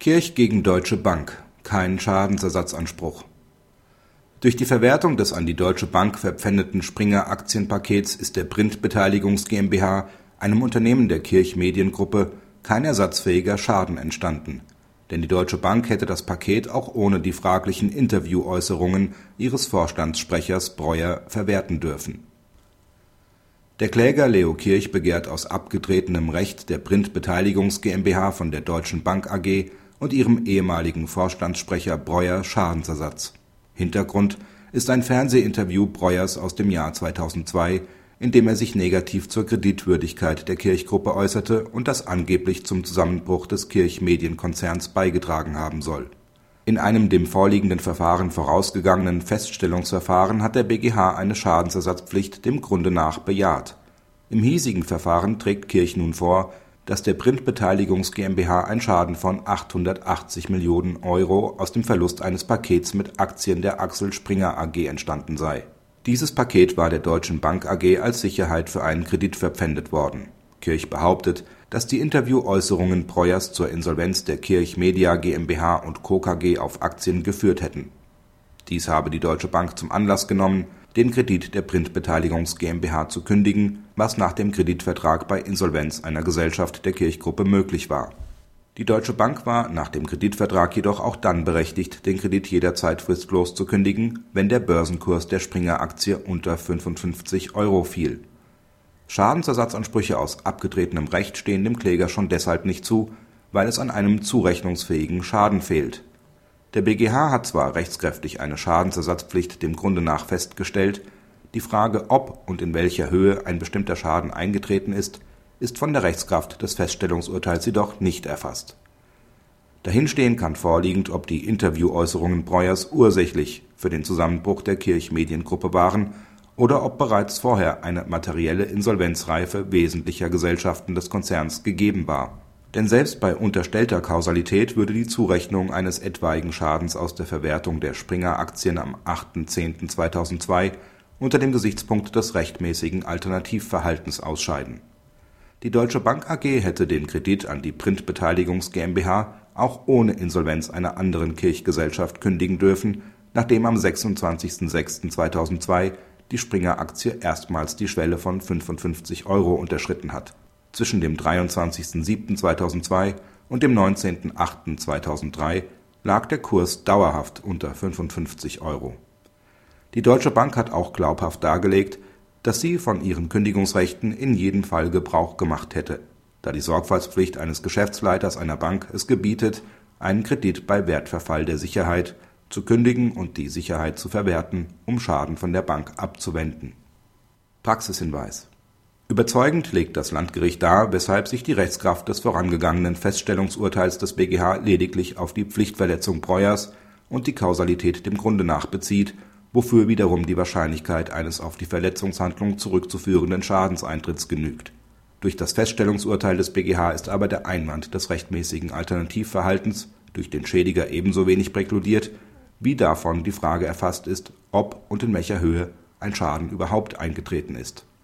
Kirch gegen Deutsche Bank: Kein Schadensersatzanspruch Durch die Verwertung des an die Deutsche Bank verpfändeten Springer-Aktienpakets ist der Print Beteiligungs GmbH, einem Unternehmen der Kirch Mediengruppe, kein ersatzfähiger Schaden entstanden. Denn die Deutsche Bank hätte das Paket auch ohne die fraglichen Interviewäußerungen ihres Vorstandssprechers Breuer verwerten dürfen. Der Kläger Leo Kirch begehrt aus abgetretenem Recht der Print Beteiligungs GmbH von der Deutschen Bank AG und ihrem ehemaligen Vorstandssprecher Breuer Schadensersatz. Hintergrund ist ein Fernsehinterview Breuers aus dem Jahr 2002, in dem er sich negativ zur Kreditwürdigkeit der Kirchgruppe äußerte und das angeblich zum Zusammenbruch des Kirchmedienkonzerns beigetragen haben soll. In einem dem vorliegenden Verfahren vorausgegangenen Feststellungsverfahren hat der BGH eine Schadensersatzpflicht dem Grunde nach bejaht. Im hiesigen Verfahren trägt Kirch nun vor dass der Print Beteiligungs GmbH ein Schaden von 880 Millionen Euro aus dem Verlust eines Pakets mit Aktien der Axel Springer AG entstanden sei. Dieses Paket war der Deutschen Bank AG als Sicherheit für einen Kredit verpfändet worden. Kirch behauptet, dass die Interviewäußerungen Breuers zur Insolvenz der Kirch Media GmbH und Co. KG auf Aktien geführt hätten. Dies habe die Deutsche Bank zum Anlass genommen den Kredit der Print Beteiligungs GmbH zu kündigen, was nach dem Kreditvertrag bei Insolvenz einer Gesellschaft der Kirchgruppe möglich war. Die Deutsche Bank war nach dem Kreditvertrag jedoch auch dann berechtigt, den Kredit jederzeit fristlos zu kündigen, wenn der Börsenkurs der Springer-Aktie unter 55 Euro fiel. Schadensersatzansprüche aus abgetretenem Recht stehen dem Kläger schon deshalb nicht zu, weil es an einem zurechnungsfähigen Schaden fehlt der BGH hat zwar rechtskräftig eine Schadensersatzpflicht dem Grunde nach festgestellt, die Frage, ob und in welcher Höhe ein bestimmter Schaden eingetreten ist, ist von der Rechtskraft des Feststellungsurteils jedoch nicht erfasst. Dahinstehen kann vorliegend, ob die Interviewäußerungen Breuers ursächlich für den Zusammenbruch der Kirch-Mediengruppe waren oder ob bereits vorher eine materielle Insolvenzreife wesentlicher Gesellschaften des Konzerns gegeben war denn selbst bei unterstellter Kausalität würde die Zurechnung eines etwaigen Schadens aus der Verwertung der Springer-Aktien am 8.10.2002 unter dem Gesichtspunkt des rechtmäßigen Alternativverhaltens ausscheiden. Die Deutsche Bank AG hätte den Kredit an die Print Beteiligungs GmbH auch ohne Insolvenz einer anderen Kirchgesellschaft kündigen dürfen, nachdem am 26.06.2002 die Springer-Aktie erstmals die Schwelle von 55 Euro unterschritten hat zwischen dem 23.07.2002 und dem 19.08.2003 lag der Kurs dauerhaft unter 55 Euro. Die Deutsche Bank hat auch glaubhaft dargelegt, dass sie von ihren Kündigungsrechten in jedem Fall Gebrauch gemacht hätte, da die Sorgfaltspflicht eines Geschäftsleiters einer Bank es gebietet, einen Kredit bei Wertverfall der Sicherheit zu kündigen und die Sicherheit zu verwerten, um Schaden von der Bank abzuwenden. Praxishinweis Überzeugend legt das Landgericht dar, weshalb sich die Rechtskraft des vorangegangenen Feststellungsurteils des BGH lediglich auf die Pflichtverletzung Breuers und die Kausalität dem Grunde nach bezieht, wofür wiederum die Wahrscheinlichkeit eines auf die Verletzungshandlung zurückzuführenden Schadenseintritts genügt. Durch das Feststellungsurteil des BGH ist aber der Einwand des rechtmäßigen Alternativverhaltens durch den Schädiger ebenso wenig präkludiert, wie davon die Frage erfasst ist, ob und in welcher Höhe ein Schaden überhaupt eingetreten ist